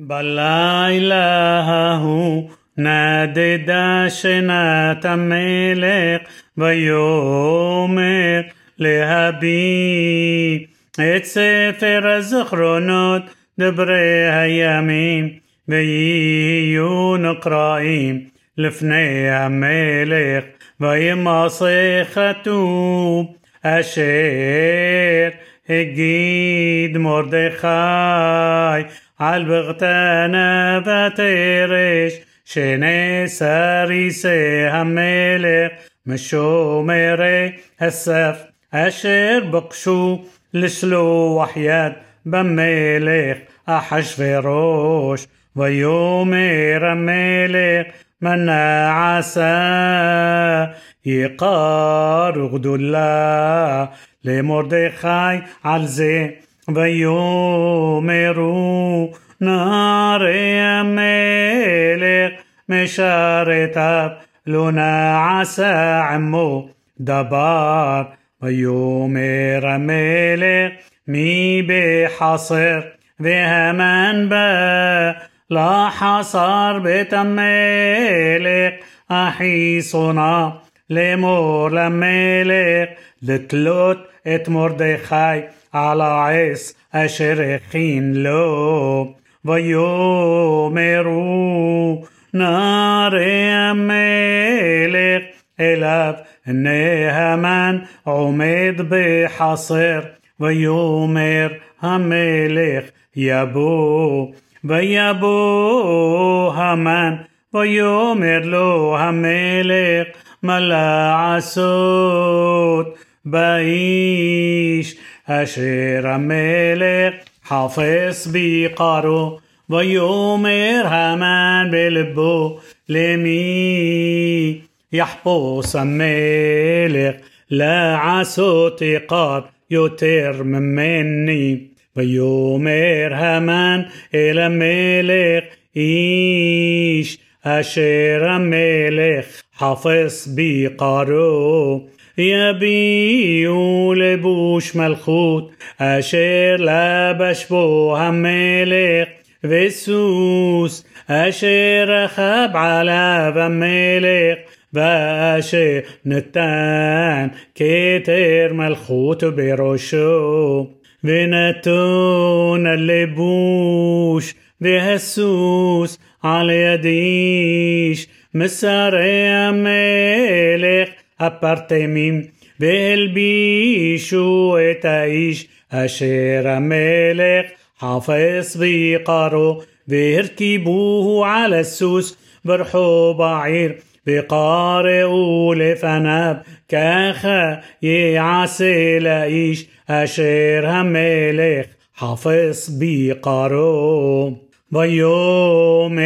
בלילה ההוא נדדה שנת המלך ויאמר להביא את ספר הזכרונות דברי הימים ויהיו נקראים לפני המלך וימסך כתוב אשר הגיד מרדכי על בגתנה ותרש שנאסר יישא המלך משומרי הסף אשר בקשו לשלוח יד במלך אחשורוש ויאמר המלך מנה עשה יקר גדולה למרדכי על זה ויאמרו נערי המלך משרתיו לא נעשה עמו דבר ויאמר המלך מי בחסר והמן בא לחסר בית המלך אחי שונא לאמור למלך לתלות את מרדכי על העץ אשר הכין לו ויאמרו נערי המלך אליו נהמן עומד בחסר ויאמר המלך יבוא ויבוא המן ויאמר לו המלך מה לעשות באיש אשר המלך חפש ביקרו ויאמר המן בלבו למי יחפוש המלך לעשות עיקר יותר ממני ויאמר המן אל המלך איש אשר המלך חפש ביקרו יביאו לבוש מלכות אשר לבש בו המלך וסוס אשר רכב עליו המלך ואשר נתן כתר מלכות בראשו ונתון הלבוש והסוס על יד איש מסרי המלך הפרטמים, והלבישו את האיש אשר המלך חפש ויקרו והרכיבוהו על הסוס برحو بعير וקראו לפניו كاخا يعسى لايش أشير هملك حافظ بقارو. ويوم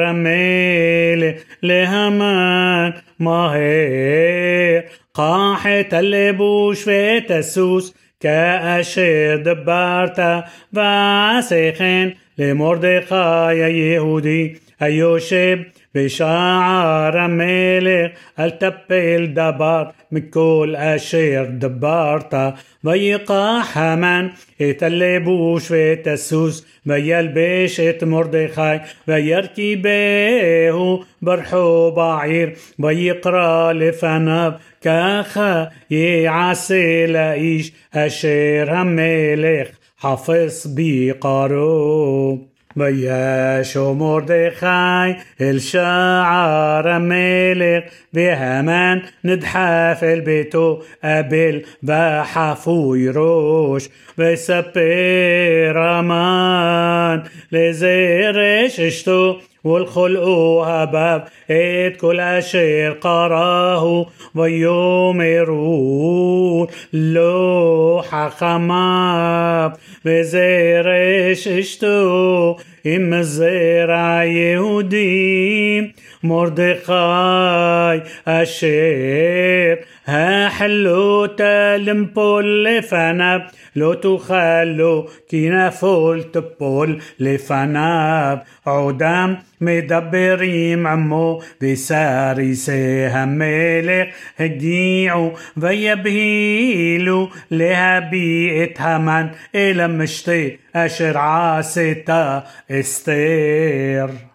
رميل لهمان ماهر قاحت البوش في تسوس كأشير دبرت فاسخين لمردقاي يهودي أيوشب بشعر ملك التبل دبر من كل أشير دبرتا ضيق حمان يتلبوش في تسوس ويلبش مردخاي ويركبه برحو بعير. ويقرا لفناب كاخا يعسي لإيش أشير ملك حفص بقارو אשר המלך חפש ביקרו וישו מרדכי אל שער המלך והמן נדחף אל ביתו אבל וחפוי ראש ויספר המן לזרש אשתו ולכל אוהביו את כל אשר קראו ויאמרו לא חכמיו וזרש אשתו עם זרע יהודי מרדכי אשר החלות למפול לפניו לא תוכל לו כי נפול תפול לפניו עודם מדברים עמו וסריסי המלך הגיעו ויבהילו להביא את המן אל המשתה أشر عاستا إستير.